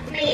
with me.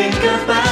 think about.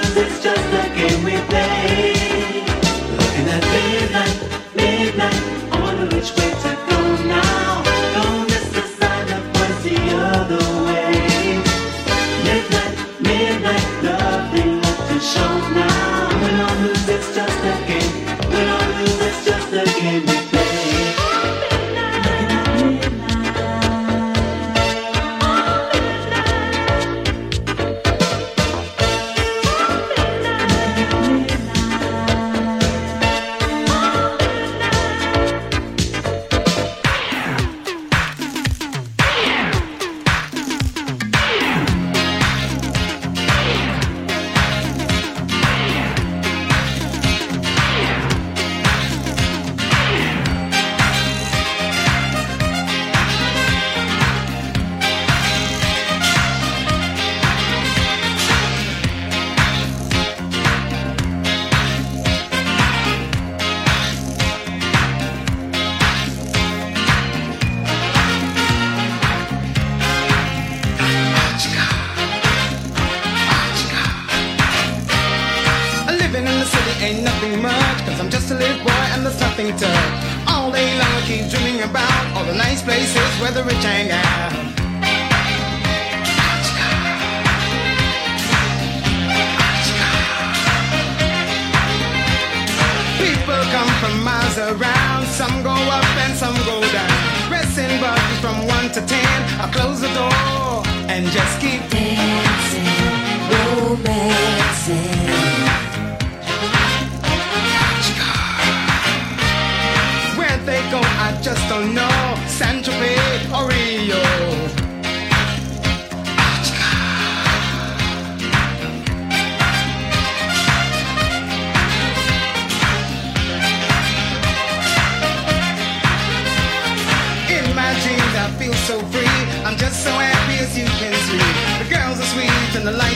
this just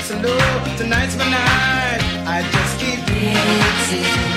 so. Tonight's my night. I just keep dancing.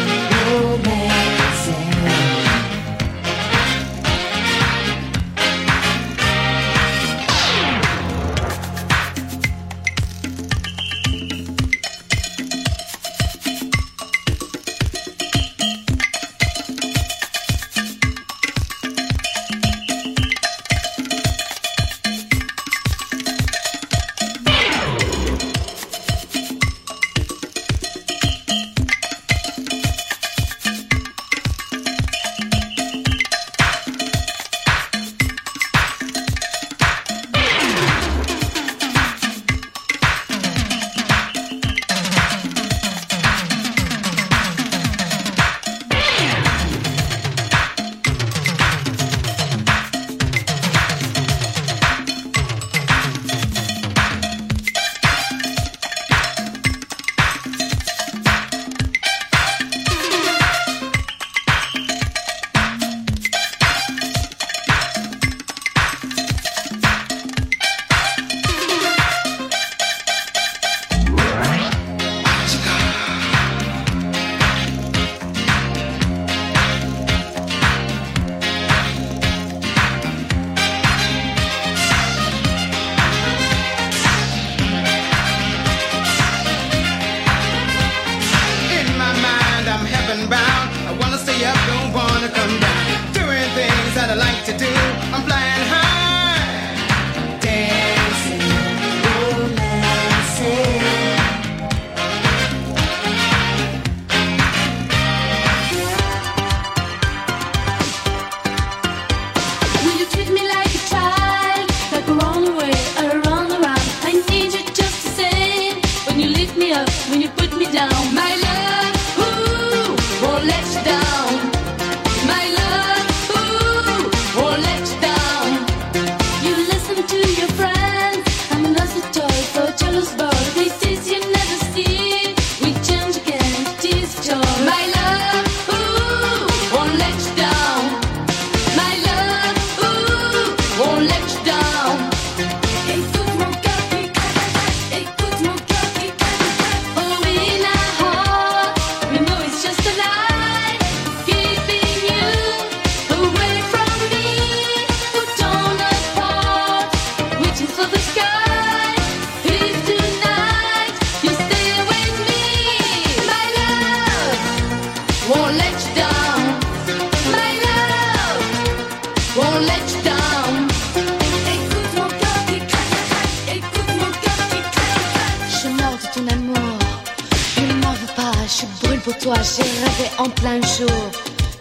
J'ai rêvé en plein jour.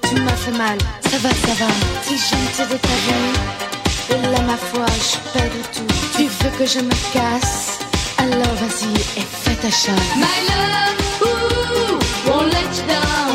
Tu m'as fait mal, ça va, ça va. Si de ta vie, et là ma foi, je perds tout. Tu veux que je me casse, alors vas-y et fais ta chasse. My love, ooh, won't let you down.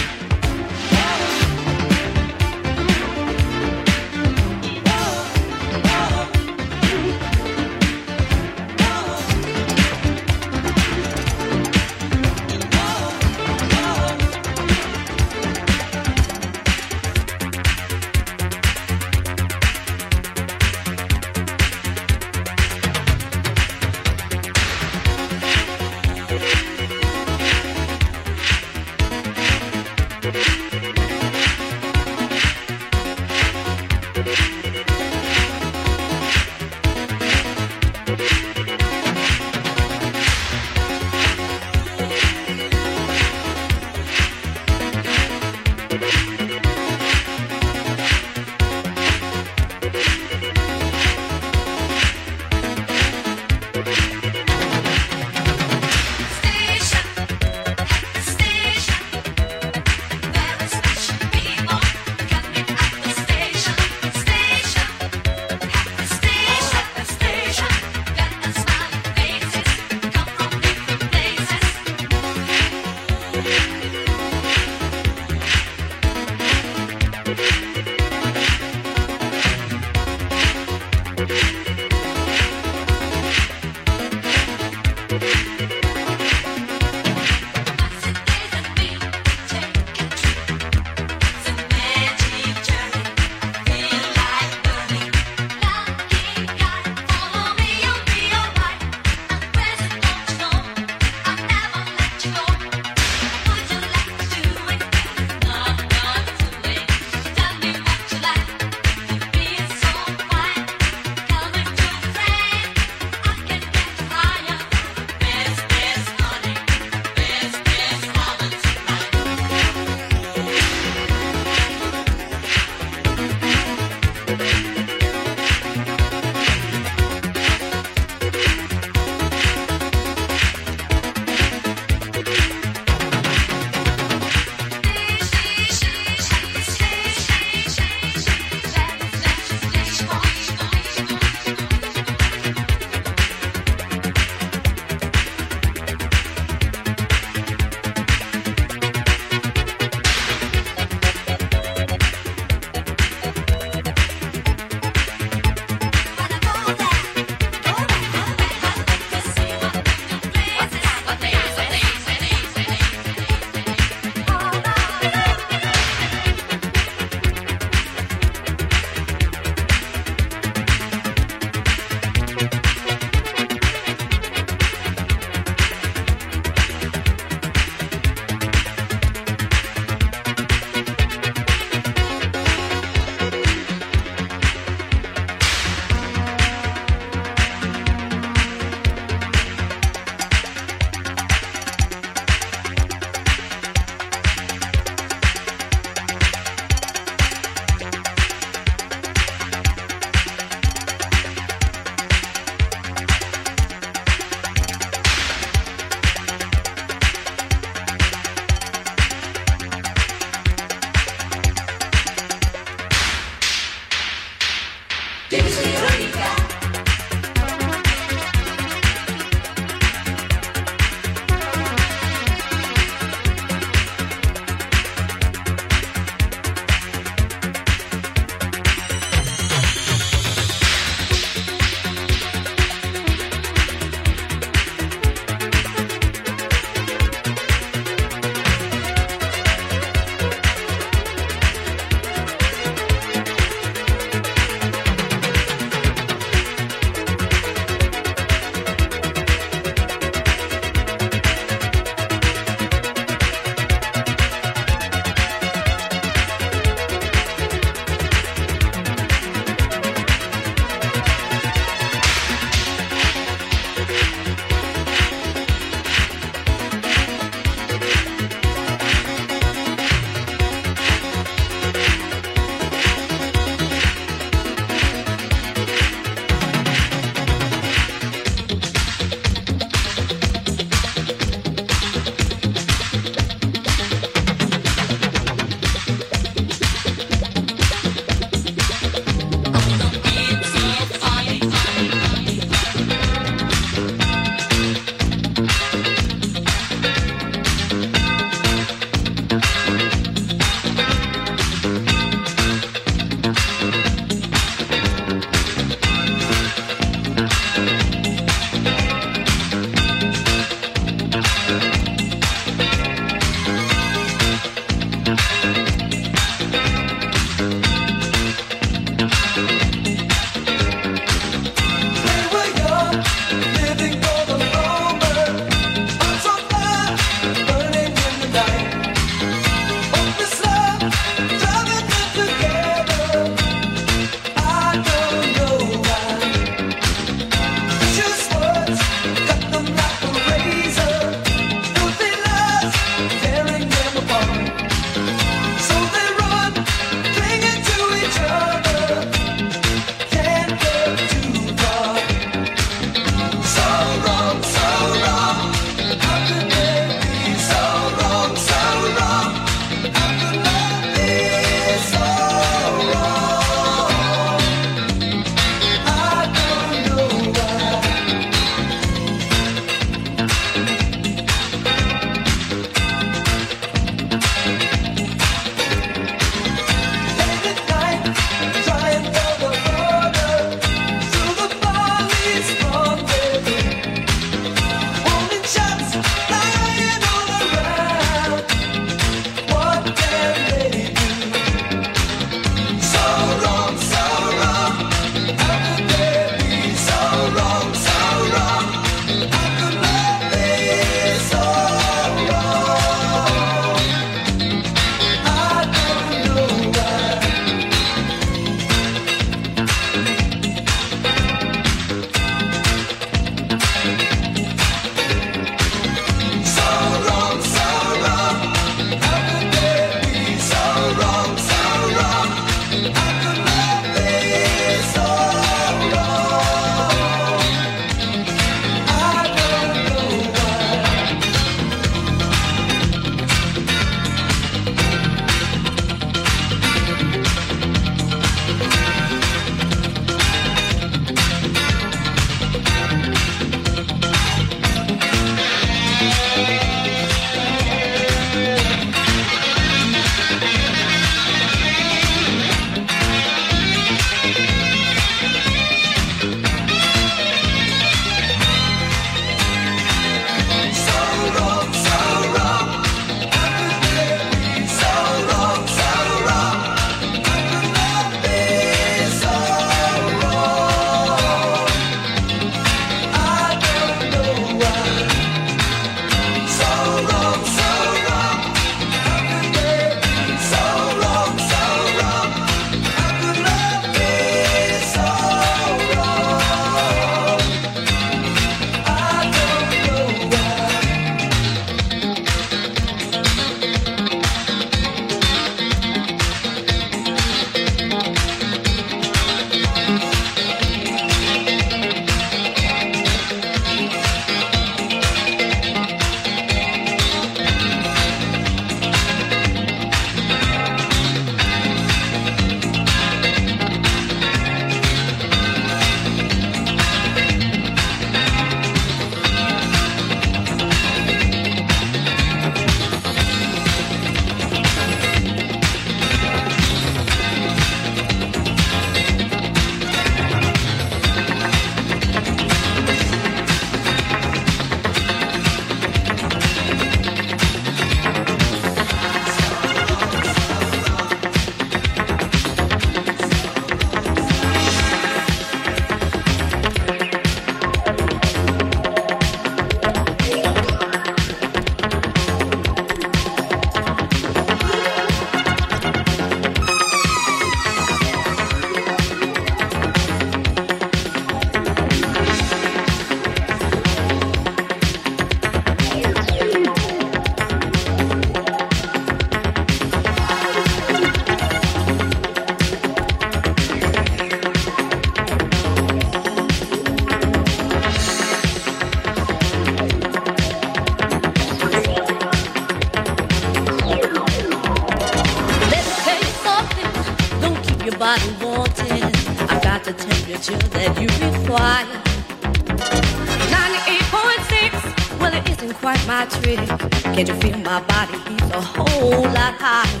My body heats a whole lot higher?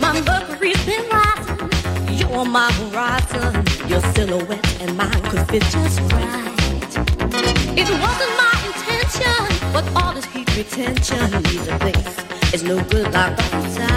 My mercury's been rising. You're my horizon. Your silhouette and mine could fit just right. It wasn't my intention, but all this heat retention needs a place. It's no good like outside. Can't you